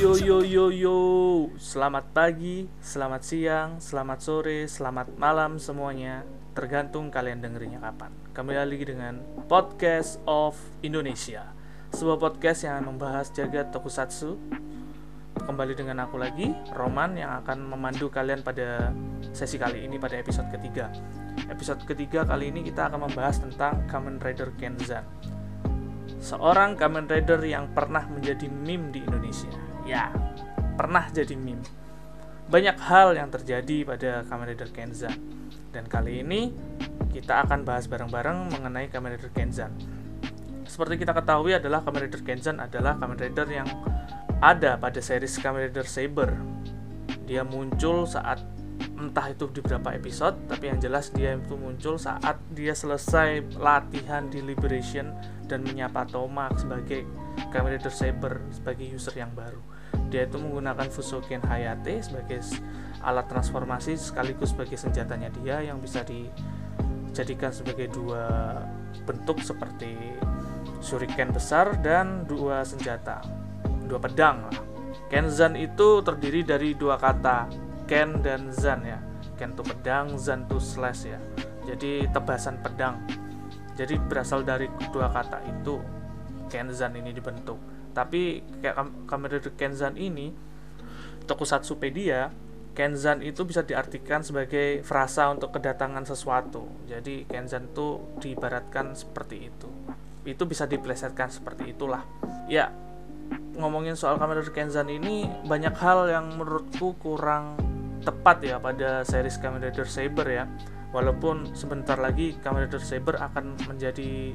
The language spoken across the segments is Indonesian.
Yo yo yo yo. Selamat pagi, selamat siang, selamat sore, selamat malam semuanya. Tergantung kalian dengerinnya kapan. Kembali lagi dengan Podcast of Indonesia. Sebuah podcast yang membahas jagat tokusatsu. Kembali dengan aku lagi, Roman yang akan memandu kalian pada sesi kali ini pada episode ketiga. Episode ketiga kali ini kita akan membahas tentang Kamen Rider Kenzan. Seorang Kamen Rider yang pernah menjadi meme di Indonesia. Ya, pernah jadi meme. Banyak hal yang terjadi pada Kamen Rider Kenzan. Dan kali ini kita akan bahas bareng-bareng mengenai Kamen Rider Kenzan. Seperti kita ketahui adalah Kamen Rider Kenzan adalah Kamen Rider yang ada pada series Kamen Rider Saber. Dia muncul saat entah itu di berapa episode tapi yang jelas dia itu muncul saat dia selesai latihan di Liberation dan menyapa Toma sebagai Kamen Rider Saber sebagai user yang baru. Dia itu menggunakan Fusoken Hayate sebagai alat transformasi sekaligus sebagai senjatanya dia yang bisa dijadikan sebagai dua bentuk seperti shuriken besar dan dua senjata dua pedang lah. Kenzan itu terdiri dari dua kata Ken dan Zan ya. Ken tuh pedang, Zan tuh slash ya. Jadi tebasan pedang. Jadi berasal dari kedua kata itu Kenzan ini dibentuk. Tapi kayak Kamen Rider Kenzan ini Tokusatsupedia Kenzan itu bisa diartikan sebagai frasa untuk kedatangan sesuatu. Jadi Kenzan itu diibaratkan seperti itu. Itu bisa diplesetkan seperti itulah. Ya ngomongin soal Kamen Rider Kenzan ini banyak hal yang menurutku kurang tepat ya pada series Kamen Rider Saber ya walaupun sebentar lagi Kamen Rider Saber akan menjadi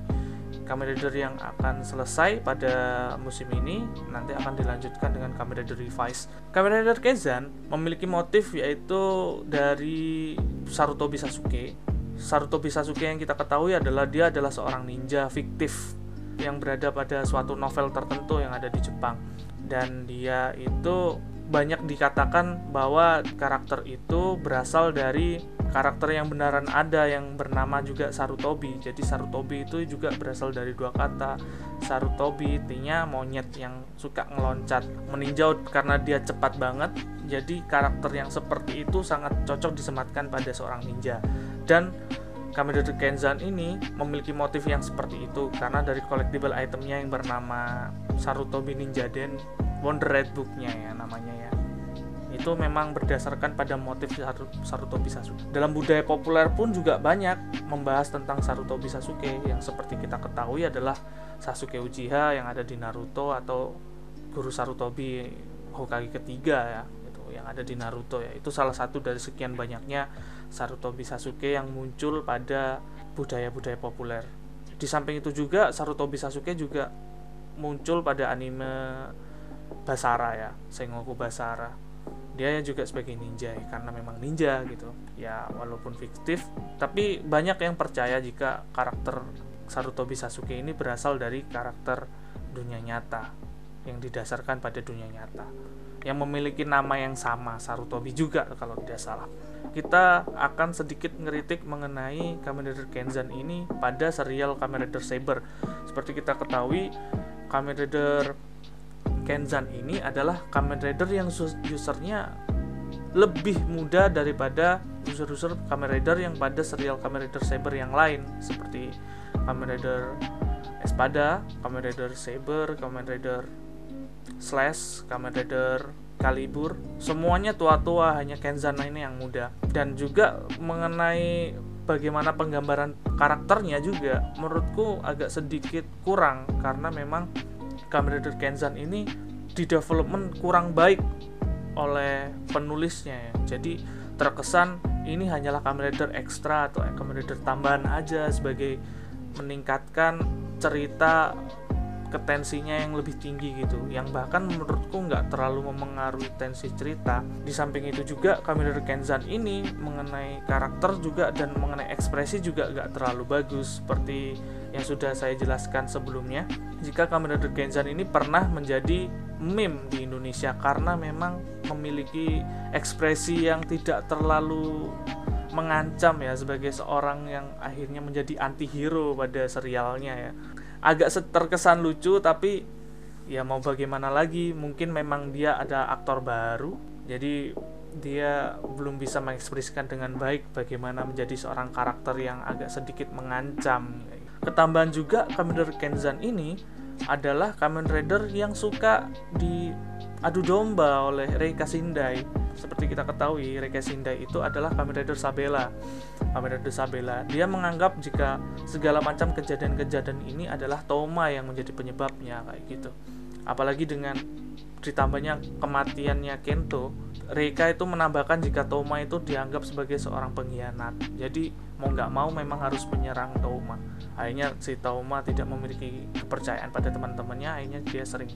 Kamen Rider yang akan selesai pada musim ini nanti akan dilanjutkan dengan Kamen Rider Revise. Kamen Rider Kezan memiliki motif yaitu dari Sarutobi Sasuke. Sarutobi Sasuke yang kita ketahui adalah dia adalah seorang ninja fiktif yang berada pada suatu novel tertentu yang ada di Jepang dan dia itu banyak dikatakan bahwa karakter itu berasal dari karakter yang benaran ada yang bernama juga Sarutobi. Jadi Sarutobi itu juga berasal dari dua kata. Sarutobi artinya monyet yang suka ngeloncat, meninjau karena dia cepat banget. Jadi karakter yang seperti itu sangat cocok disematkan pada seorang ninja. Dan Kamen Rider Kenzan ini memiliki motif yang seperti itu karena dari collectible itemnya yang bernama Sarutobi Ninja Den Wonder Red Book-nya ya namanya ya itu memang berdasarkan pada motif Sarutobi Sasuke. Dalam budaya populer pun juga banyak membahas tentang Sarutobi Sasuke yang seperti kita ketahui adalah Sasuke Uchiha yang ada di Naruto atau guru Sarutobi Hokage ketiga ya itu yang ada di Naruto ya. Itu salah satu dari sekian banyaknya Sarutobi Sasuke yang muncul pada budaya-budaya populer. Di samping itu juga Sarutobi Sasuke juga muncul pada anime Basara ya, Sengoku Basara. Dia juga sebagai ninja ya, karena memang ninja gitu. Ya walaupun fiktif, tapi banyak yang percaya jika karakter Sarutobi Sasuke ini berasal dari karakter dunia nyata yang didasarkan pada dunia nyata yang memiliki nama yang sama Sarutobi juga kalau tidak salah kita akan sedikit ngeritik mengenai Kamen Rider Kenzan ini pada serial Kamen Rider Saber seperti kita ketahui Kamen Rider Kenzan ini adalah Kamen Rider yang usernya lebih muda daripada user-user Kamen Rider yang pada serial Kamen Rider Saber yang lain seperti Kamen Rider Espada, Kamen Rider Saber, Kamen Rider Slash, Kamen Rider Kalibur, semuanya tua-tua hanya Kenzan ini yang muda. Dan juga mengenai bagaimana penggambaran karakternya juga menurutku agak sedikit kurang karena memang Kamen Rider Kenzan ini di development kurang baik oleh penulisnya ya. Jadi terkesan ini hanyalah Kamen Rider ekstra atau Kamen Rider tambahan aja sebagai meningkatkan cerita ketensinya yang lebih tinggi gitu. Yang bahkan menurutku nggak terlalu memengaruhi tensi cerita. Di samping itu juga Kamen Rider Kenzan ini mengenai karakter juga dan mengenai ekspresi juga nggak terlalu bagus. Seperti yang sudah saya jelaskan sebelumnya jika Kamen Rider ini pernah menjadi meme di Indonesia karena memang memiliki ekspresi yang tidak terlalu mengancam ya sebagai seorang yang akhirnya menjadi anti-hero pada serialnya ya. Agak terkesan lucu tapi ya mau bagaimana lagi mungkin memang dia ada aktor baru jadi dia belum bisa mengekspresikan dengan baik bagaimana menjadi seorang karakter yang agak sedikit mengancam ketambahan juga Kamen Rider Kenzan ini adalah Kamen Rider yang suka di adu domba oleh Reika Sindai. Seperti kita ketahui, Reika Sindai itu adalah Kamen Rider Sabela. Kamen Rider Sabela. Dia menganggap jika segala macam kejadian-kejadian ini adalah Toma yang menjadi penyebabnya kayak gitu. Apalagi dengan ditambahnya kematiannya Kento, Reika itu menambahkan jika Toma itu dianggap sebagai seorang pengkhianat. Jadi mau nggak mau memang harus menyerang Toma. Akhirnya si Toma tidak memiliki kepercayaan pada teman-temannya, akhirnya dia sering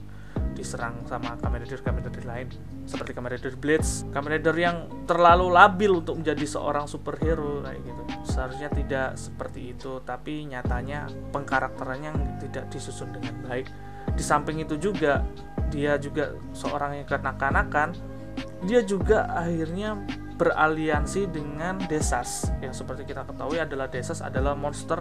diserang sama Kamen Rider Kamen Rider lain seperti Kamen Rider Blitz Kamen Rider yang terlalu labil untuk menjadi seorang superhero kayak gitu seharusnya tidak seperti itu tapi nyatanya pengkarakterannya tidak disusun dengan baik di samping itu juga dia juga seorang yang kekanak-kanakan dia juga akhirnya beraliansi dengan Desas. Yang seperti kita ketahui adalah Desas adalah monster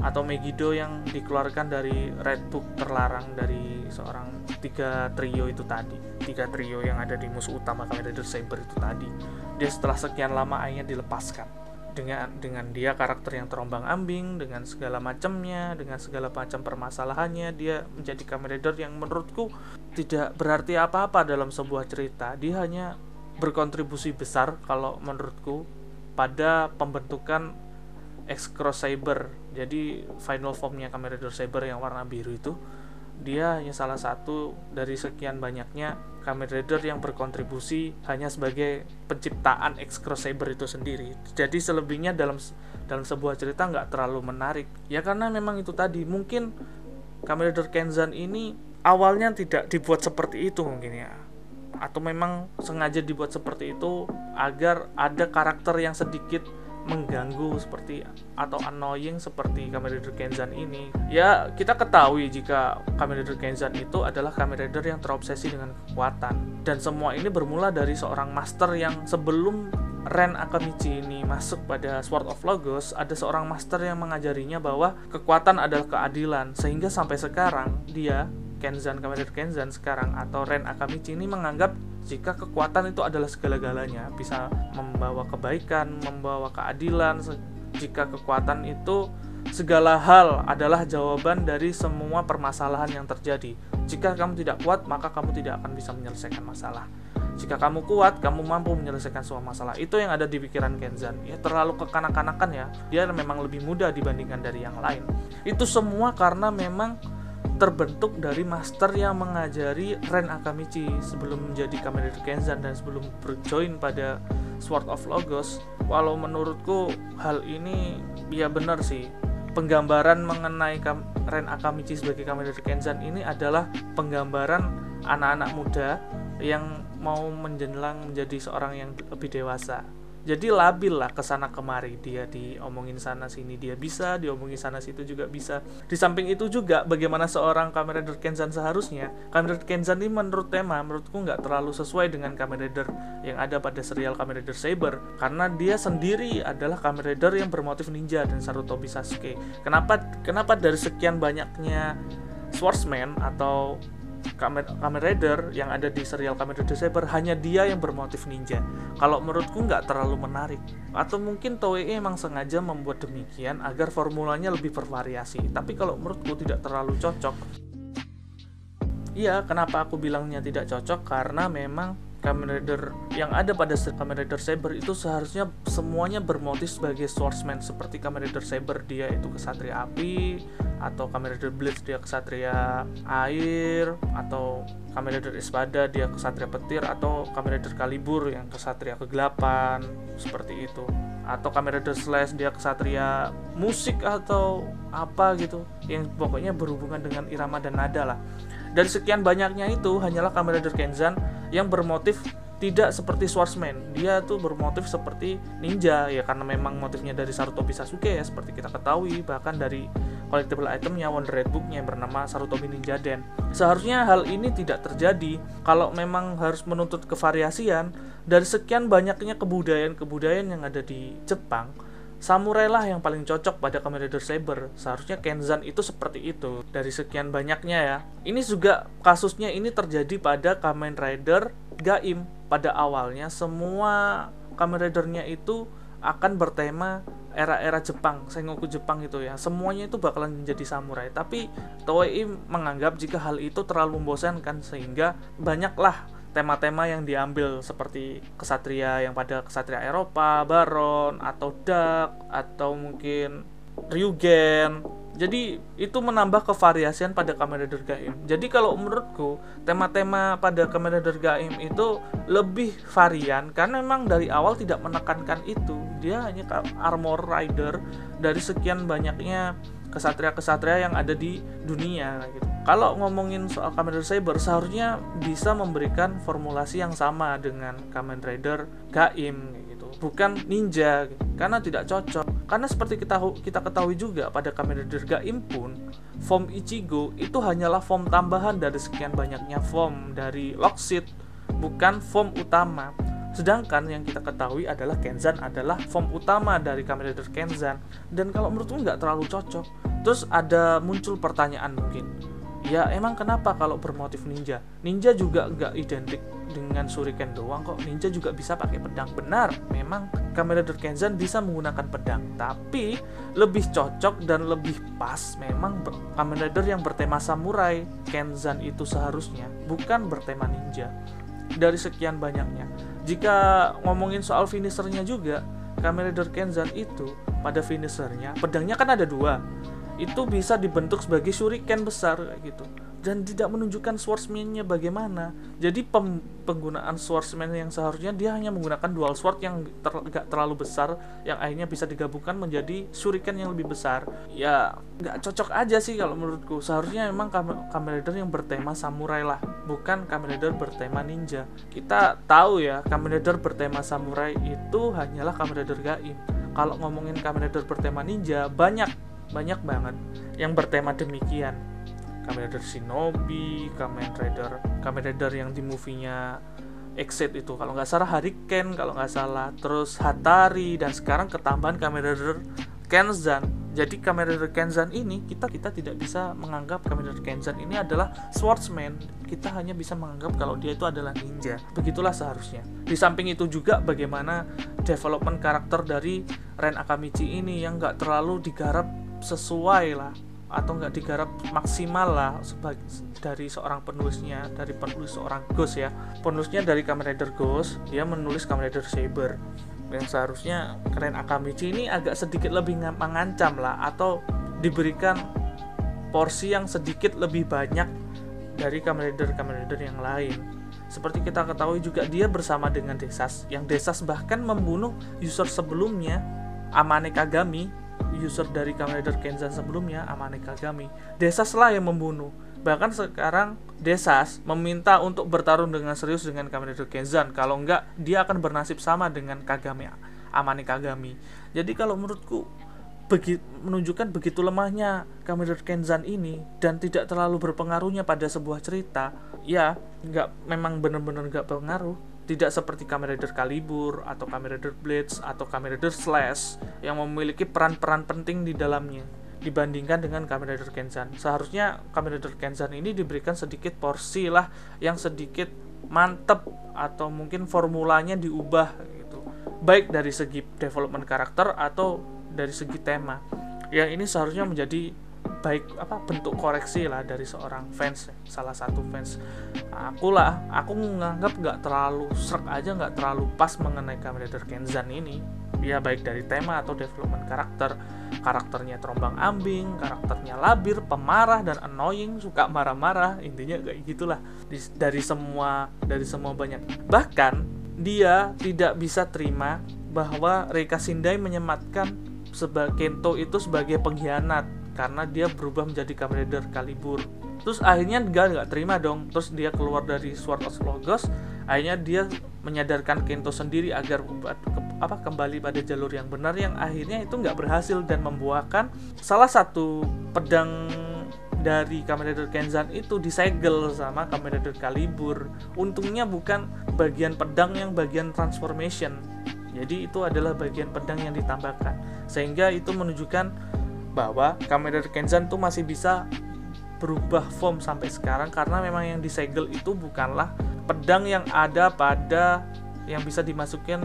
atau Megiddo yang dikeluarkan dari Red Book terlarang dari seorang tiga trio itu tadi. Tiga trio yang ada di musuh utama Kamen Rider Saber itu tadi. Dia setelah sekian lama akhirnya dilepaskan dengan dengan dia karakter yang terombang ambing dengan segala macamnya dengan segala macam permasalahannya dia menjadi Kamen Rider yang menurutku tidak berarti apa-apa dalam sebuah cerita. Dia hanya berkontribusi besar kalau menurutku pada pembentukan X Cross Saber jadi final formnya Kamen Rider Saber yang warna biru itu dia hanya salah satu dari sekian banyaknya Kamen Rider yang berkontribusi hanya sebagai penciptaan X Saber itu sendiri. Jadi selebihnya dalam dalam sebuah cerita nggak terlalu menarik. Ya karena memang itu tadi mungkin Kamen Rider Kenzan ini awalnya tidak dibuat seperti itu mungkin ya. Atau memang sengaja dibuat seperti itu agar ada karakter yang sedikit mengganggu seperti atau annoying seperti Kamen Rider Kenzan ini. Ya kita ketahui jika Kamen Rider Kenzan itu adalah Kamen Rider yang terobsesi dengan kekuatan. Dan semua ini bermula dari seorang master yang sebelum Ren Akamichi ini masuk pada Sword of Logos ada seorang master yang mengajarinya bahwa kekuatan adalah keadilan. Sehingga sampai sekarang dia Kenzan Kamen Rider Kenzan sekarang atau Ren Akamichi ini menganggap jika kekuatan itu adalah segala-galanya bisa membawa kebaikan, membawa keadilan jika kekuatan itu segala hal adalah jawaban dari semua permasalahan yang terjadi. Jika kamu tidak kuat, maka kamu tidak akan bisa menyelesaikan masalah. Jika kamu kuat, kamu mampu menyelesaikan semua masalah. Itu yang ada di pikiran Kenzan. Ya terlalu kekanak-kanakan ya. Dia memang lebih mudah dibandingkan dari yang lain. Itu semua karena memang terbentuk dari master yang mengajari Ren Akamichi sebelum menjadi Kamen Rider Kenzan dan sebelum berjoin pada Sword of Logos. Walau menurutku hal ini ya benar sih. Penggambaran mengenai Ren Akamichi sebagai Kamen Rider Kenzan ini adalah penggambaran anak-anak muda yang mau menjelang menjadi seorang yang lebih dewasa jadi labil lah ke sana kemari. Dia diomongin sana sini dia bisa diomongin sana situ juga bisa. Di samping itu juga bagaimana seorang Kamen Rider Kenzan seharusnya Kamen Rider Kenzan ini menurut tema menurutku nggak terlalu sesuai dengan Kamen Rider yang ada pada serial Kamen Rider Saber. Karena dia sendiri adalah Kamen Rider yang bermotif ninja dan Sarutobi Sasuke kenapa kenapa dari sekian banyaknya swordsman atau Kamen, Rider yang ada di serial Kamen Rider Saber hanya dia yang bermotif ninja. Kalau menurutku nggak terlalu menarik. Atau mungkin Toei emang sengaja membuat demikian agar formulanya lebih bervariasi. Tapi kalau menurutku tidak terlalu cocok. Iya, kenapa aku bilangnya tidak cocok? Karena memang Kamen Rider yang ada pada Kamen Rider Saber itu seharusnya semuanya bermotif sebagai swordsman seperti Kamen Rider Saber dia itu kesatria api atau Kamen Rider Blitz dia kesatria air atau Kamen Rider Espada dia kesatria petir atau Kamen Rider Kalibur yang kesatria kegelapan seperti itu. Atau Kamen Rider Slash dia kesatria musik atau apa gitu yang pokoknya berhubungan dengan irama dan nada lah. Dari sekian banyaknya itu hanyalah Kamen Rider Kenzan yang bermotif tidak seperti swordsman. Dia tuh bermotif seperti ninja ya karena memang motifnya dari Sarutobi Sasuke ya seperti kita ketahui bahkan dari collectible itemnya Wonder Red Booknya yang bernama Sarutobi Ninja Den seharusnya hal ini tidak terjadi kalau memang harus menuntut kevariasian dari sekian banyaknya kebudayaan-kebudayaan yang ada di Jepang samurai lah yang paling cocok pada Kamen Rider Saber. Seharusnya Kenzan itu seperti itu dari sekian banyaknya ya. Ini juga kasusnya ini terjadi pada Kamen Rider Gaim. Pada awalnya semua Kamen Ridernya itu akan bertema era-era Jepang, Sengoku Jepang itu ya. Semuanya itu bakalan menjadi samurai. Tapi Toei menganggap jika hal itu terlalu membosankan sehingga banyaklah tema-tema yang diambil seperti kesatria yang pada kesatria Eropa, Baron atau Dark atau mungkin Ryugen. Jadi itu menambah kevariasian pada Kamen Rider Gaim. Jadi kalau menurutku tema-tema pada Kamen Rider Gaim itu lebih varian karena memang dari awal tidak menekankan itu. Dia hanya armor rider dari sekian banyaknya kesatria-kesatria yang ada di dunia gitu. Kalau ngomongin soal Kamen Rider Saber seharusnya bisa memberikan formulasi yang sama dengan Kamen Rider Gaim gitu. Bukan ninja gitu. karena tidak cocok. Karena seperti kita kita ketahui juga pada Kamen Rider Gaim pun form Ichigo itu hanyalah form tambahan dari sekian banyaknya form dari Lockseed bukan form utama. Sedangkan yang kita ketahui adalah Kenzan adalah form utama dari Kamen Rider Kenzan dan kalau menurutku nggak terlalu cocok. Terus ada muncul pertanyaan mungkin, ya emang kenapa kalau bermotif ninja? Ninja juga nggak identik dengan shuriken doang kok. Ninja juga bisa pakai pedang. Benar, memang Kamen Rider Kenzan bisa menggunakan pedang, tapi lebih cocok dan lebih pas memang Kamen Rider yang bertema samurai Kenzan itu seharusnya bukan bertema ninja. Dari sekian banyaknya jika ngomongin soal finishernya juga, Kamen Rider Kenzan itu pada finishernya pedangnya kan ada dua. Itu bisa dibentuk sebagai shuriken besar kayak gitu dan tidak menunjukkan swordsman-nya bagaimana. Jadi pem penggunaan swordsman yang seharusnya dia hanya menggunakan dual sword yang ter gak terlalu besar yang akhirnya bisa digabungkan menjadi shuriken yang lebih besar. Ya nggak cocok aja sih kalau menurutku. Seharusnya memang Kamen Rider yang bertema samurai lah, bukan Kamen Rider bertema ninja. Kita tahu ya, Kamen Rider bertema samurai itu hanyalah Kamen Rider Gaim. Kalau ngomongin Kamen Rider bertema ninja, banyak banyak banget. Yang bertema demikian. Kamen Rider Shinobi, Kamen Rider, Kamen Rider yang di movie-nya Exit itu. Kalau nggak salah Hurricane kalau nggak salah. Terus Hatari dan sekarang ketambahan Kamen Rider Kenzan. Jadi Kamen Rider Kenzan ini kita kita tidak bisa menganggap Kamen Rider Kenzan ini adalah swordsman. Kita hanya bisa menganggap kalau dia itu adalah ninja. Begitulah seharusnya. Di samping itu juga bagaimana development karakter dari Ren Akamichi ini yang nggak terlalu digarap sesuai lah atau nggak digarap maksimal lah sebagai dari seorang penulisnya dari penulis seorang Ghost ya. Penulisnya dari Kamen Rider Ghost dia menulis Kamen Rider Saber. Yang seharusnya keren Akamichi ini agak sedikit lebih mengancam lah atau diberikan porsi yang sedikit lebih banyak dari Kamen Rider Kamen Rider yang lain. Seperti kita ketahui juga dia bersama dengan Desas. Yang Desas bahkan membunuh user sebelumnya Amane Kagami user dari Kamen Rider Kenzan sebelumnya, Amane Kagami, Desas lah yang membunuh. Bahkan sekarang Desas meminta untuk bertarung dengan serius dengan Kamen Rider Kenzan. Kalau enggak, dia akan bernasib sama dengan Kagami, Amane Kagami. Jadi kalau menurutku begi, menunjukkan begitu lemahnya Kamen Rider Kenzan ini dan tidak terlalu berpengaruhnya pada sebuah cerita, ya nggak memang benar-benar nggak berpengaruh tidak seperti Kamen Rider Calibur atau Kamen Rider Blades atau Kamen Rider Slash yang memiliki peran-peran penting di dalamnya dibandingkan dengan Kamen Rider Kenzan. Seharusnya Kamen Rider Kenzan ini diberikan sedikit porsi lah yang sedikit mantep atau mungkin formulanya diubah gitu. Baik dari segi development karakter atau dari segi tema. Yang ini seharusnya menjadi baik apa bentuk koreksi lah dari seorang fans salah satu fans. Aku lah aku menganggap nggak terlalu serak aja nggak terlalu pas mengenai Kamen Rider Kenzan ini. Ya baik dari tema atau development karakter. Karakternya terombang ambing karakternya labir pemarah dan annoying suka marah-marah. Intinya kayak gitulah. Dari semua dari semua banyak. Bahkan dia tidak bisa terima bahwa Reika Sindai menyematkan sebagai Kento itu sebagai pengkhianat karena dia berubah menjadi Kamen Rider Kalibur terus akhirnya dia nggak terima dong. Terus dia keluar dari Sword of Logos. Akhirnya dia menyadarkan Kento sendiri agar apa kembali pada jalur yang benar yang akhirnya itu nggak berhasil dan membuahkan salah satu pedang dari Kamen Rider Kenzan itu disegel sama Kamen Rider Kalibur. Untungnya bukan bagian pedang yang bagian transformation. Jadi itu adalah bagian pedang yang ditambahkan. Sehingga itu menunjukkan bahwa Kamen Rider Kenzan tuh masih bisa berubah form sampai sekarang karena memang yang disegel itu bukanlah pedang yang ada pada yang bisa dimasukin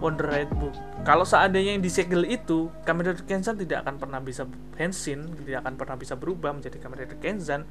Wonder Red Book kalau seandainya yang disegel itu Kamen Rider Kenzan tidak akan pernah bisa Henshin tidak akan pernah bisa berubah menjadi Kamen Rider Kenzan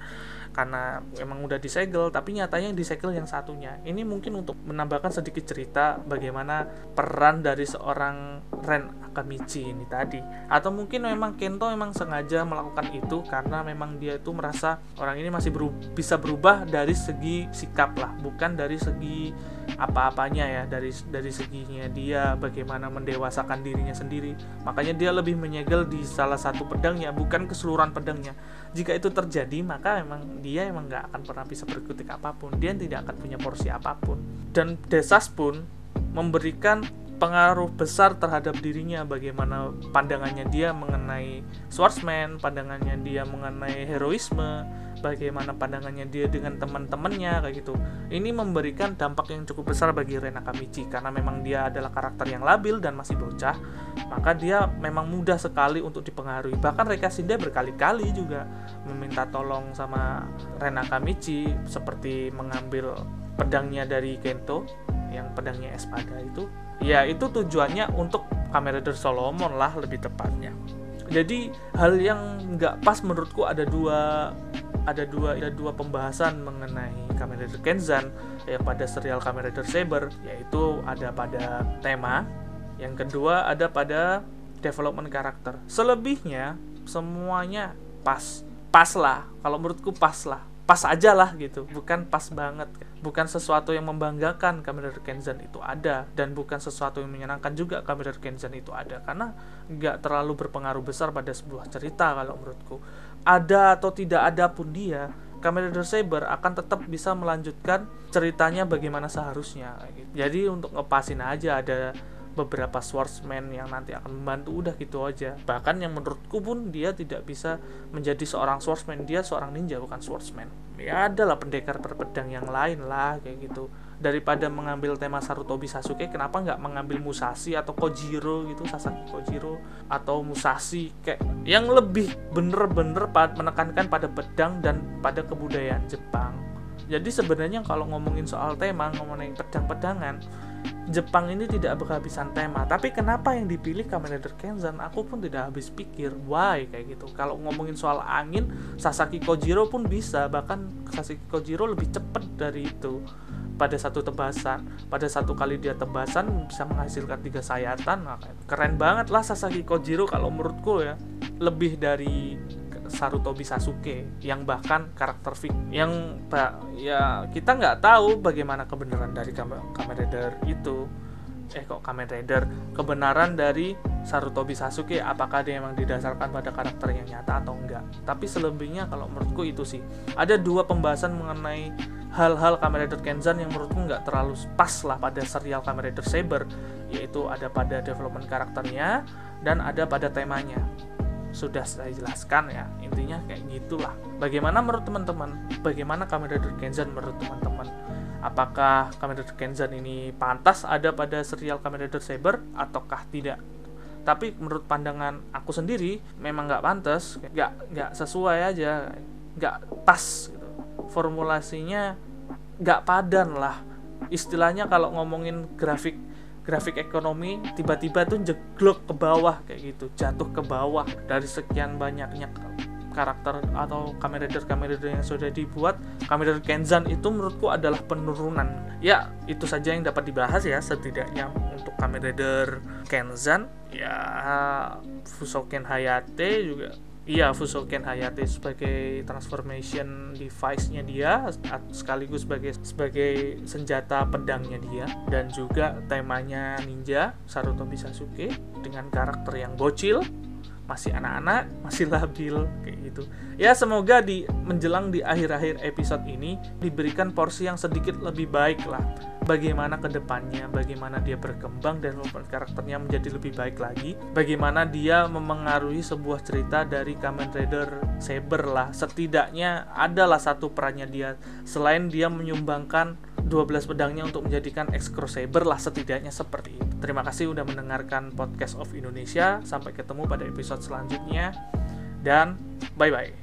karena memang udah disegel tapi nyatanya yang disegel yang satunya. Ini mungkin untuk menambahkan sedikit cerita bagaimana peran dari seorang Ren Akamichi ini tadi. Atau mungkin memang Kento memang sengaja melakukan itu karena memang dia itu merasa orang ini masih beru bisa berubah dari segi sikap lah bukan dari segi apa-apanya ya dari dari seginya dia bagaimana mendewa mendewasakan dirinya sendiri. Makanya dia lebih menyegel di salah satu pedangnya, bukan keseluruhan pedangnya. Jika itu terjadi, maka memang dia emang nggak akan pernah bisa berkutik apa pun. Dia tidak akan punya porsi apa pun. Dan Desas pun memberikan pengaruh besar terhadap dirinya bagaimana pandangannya dia mengenai swordsman, pandangannya dia mengenai heroisme, bagaimana pandangannya dia dengan teman-temannya kayak gitu. Ini memberikan dampak yang cukup besar bagi Rena Kamichi karena memang dia adalah karakter yang labil dan masih bocah, maka dia memang mudah sekali untuk dipengaruhi. Bahkan Reka Shinde berkali-kali juga meminta tolong sama Rena Kamichi seperti mengambil pedangnya dari Kento yang pedangnya Espada itu. Ya, itu tujuannya untuk Kamen Rider Solomon lah lebih tepatnya. Jadi hal yang nggak pas menurutku ada dua ada dua ada dua pembahasan mengenai Kamen Rider Kenzan yang pada serial Kamen Rider Saber yaitu ada pada tema. Yang kedua ada pada development karakter. Selebihnya semuanya pas. Pas lah. Kalau menurutku pas lah pas aja lah gitu. Bukan pas banget. Bukan sesuatu yang membanggakan Kamen Rider Kenzan itu ada. Dan bukan sesuatu yang menyenangkan juga Kamen Rider Kenzan itu ada. Karena nggak terlalu berpengaruh besar pada sebuah cerita kalau menurutku. Ada atau tidak ada pun dia Kamen Rider Saber akan tetap bisa melanjutkan ceritanya bagaimana seharusnya jadi untuk ngepasin aja ada beberapa swordsman yang nanti akan membantu udah gitu aja. Bahkan yang menurutku pun dia tidak bisa menjadi seorang swordsman. Dia seorang ninja bukan swordsman. Ya adalah pendekar berpedang yang lain lah kayak gitu. Daripada mengambil tema Sarutobi Sasuke kenapa nggak mengambil Musashi atau Kojiro gitu Sasaki Kojiro atau Musashi kayak yang lebih bener-bener menekankan pada pedang dan pada kebudayaan Jepang. Jadi sebenarnya kalau ngomongin soal tema ngomongin pedang-pedangan Jepang ini tidak berhabisan tema tapi kenapa yang dipilih Kamen Rider Kenzan? Aku pun tidak habis pikir why? Kayak gitu. Kalau ngomongin soal angin Sasaki Kojiro pun bisa bahkan Sasaki Kojiro lebih cepat dari itu. Pada satu tebasan pada satu kali dia tebasan bisa menghasilkan tiga sayatan. Nah, keren banget lah Sasaki Kojiro kalau menurutku ya. Lebih dari Sarutobi Sasuke yang bahkan karakter fik yang ya kita nggak tahu bagaimana kebenaran dari Kamen Rider itu. Eh kok Kamen Rider? Kebenaran dari Sarutobi Sasuke apakah dia memang didasarkan pada karakter yang nyata atau enggak? Tapi selebihnya kalau menurutku itu sih. Ada dua pembahasan mengenai hal-hal Kamen Rider Kenzan yang menurutku nggak terlalu pas lah pada serial Kamen Rider Saber yaitu ada pada development karakternya dan ada pada temanya sudah saya jelaskan ya. Intinya kayak gitulah. Bagaimana menurut teman-teman? Bagaimana Kamen Rider Kenzan menurut teman-teman? Apakah Kamen Rider Kenzan ini pantas ada pada serial Kamen Rider Saber ataukah tidak? Tapi menurut pandangan aku sendiri memang nggak pantas. Nggak nggak sesuai aja. Nggak pas gitu. formulasinya nggak padan lah. Istilahnya kalau ngomongin grafik grafik ekonomi tiba-tiba tuh jeglok ke bawah kayak gitu jatuh ke bawah dari sekian banyaknya karakter atau Kamen Rider Kamen Rider yang sudah dibuat. Kamen Rider Kenzan itu menurutku adalah penurunan. Ya itu saja yang dapat dibahas ya. Setidaknya untuk Kamen Rider Kenzan ya Fusoken Hayate juga Iya, Fusoken Hayate sebagai transformation device-nya dia sekaligus sebagai sebagai senjata pedangnya dia dan juga temanya ninja Sarutobi Sasuke dengan karakter yang bocil masih anak-anak, masih labil kayak gitu. Ya semoga di menjelang di akhir-akhir episode ini diberikan porsi yang sedikit lebih baik lah. Bagaimana ke depannya, bagaimana dia berkembang dan karakternya menjadi lebih baik lagi. Bagaimana dia memengaruhi sebuah cerita dari Kamen Rider Saber lah. Setidaknya adalah satu perannya dia selain dia menyumbangkan 12 pedangnya untuk menjadikan X Cross Saber lah setidaknya seperti itu Terima kasih udah mendengarkan podcast of Indonesia. Sampai ketemu pada episode selanjutnya. Dan bye bye.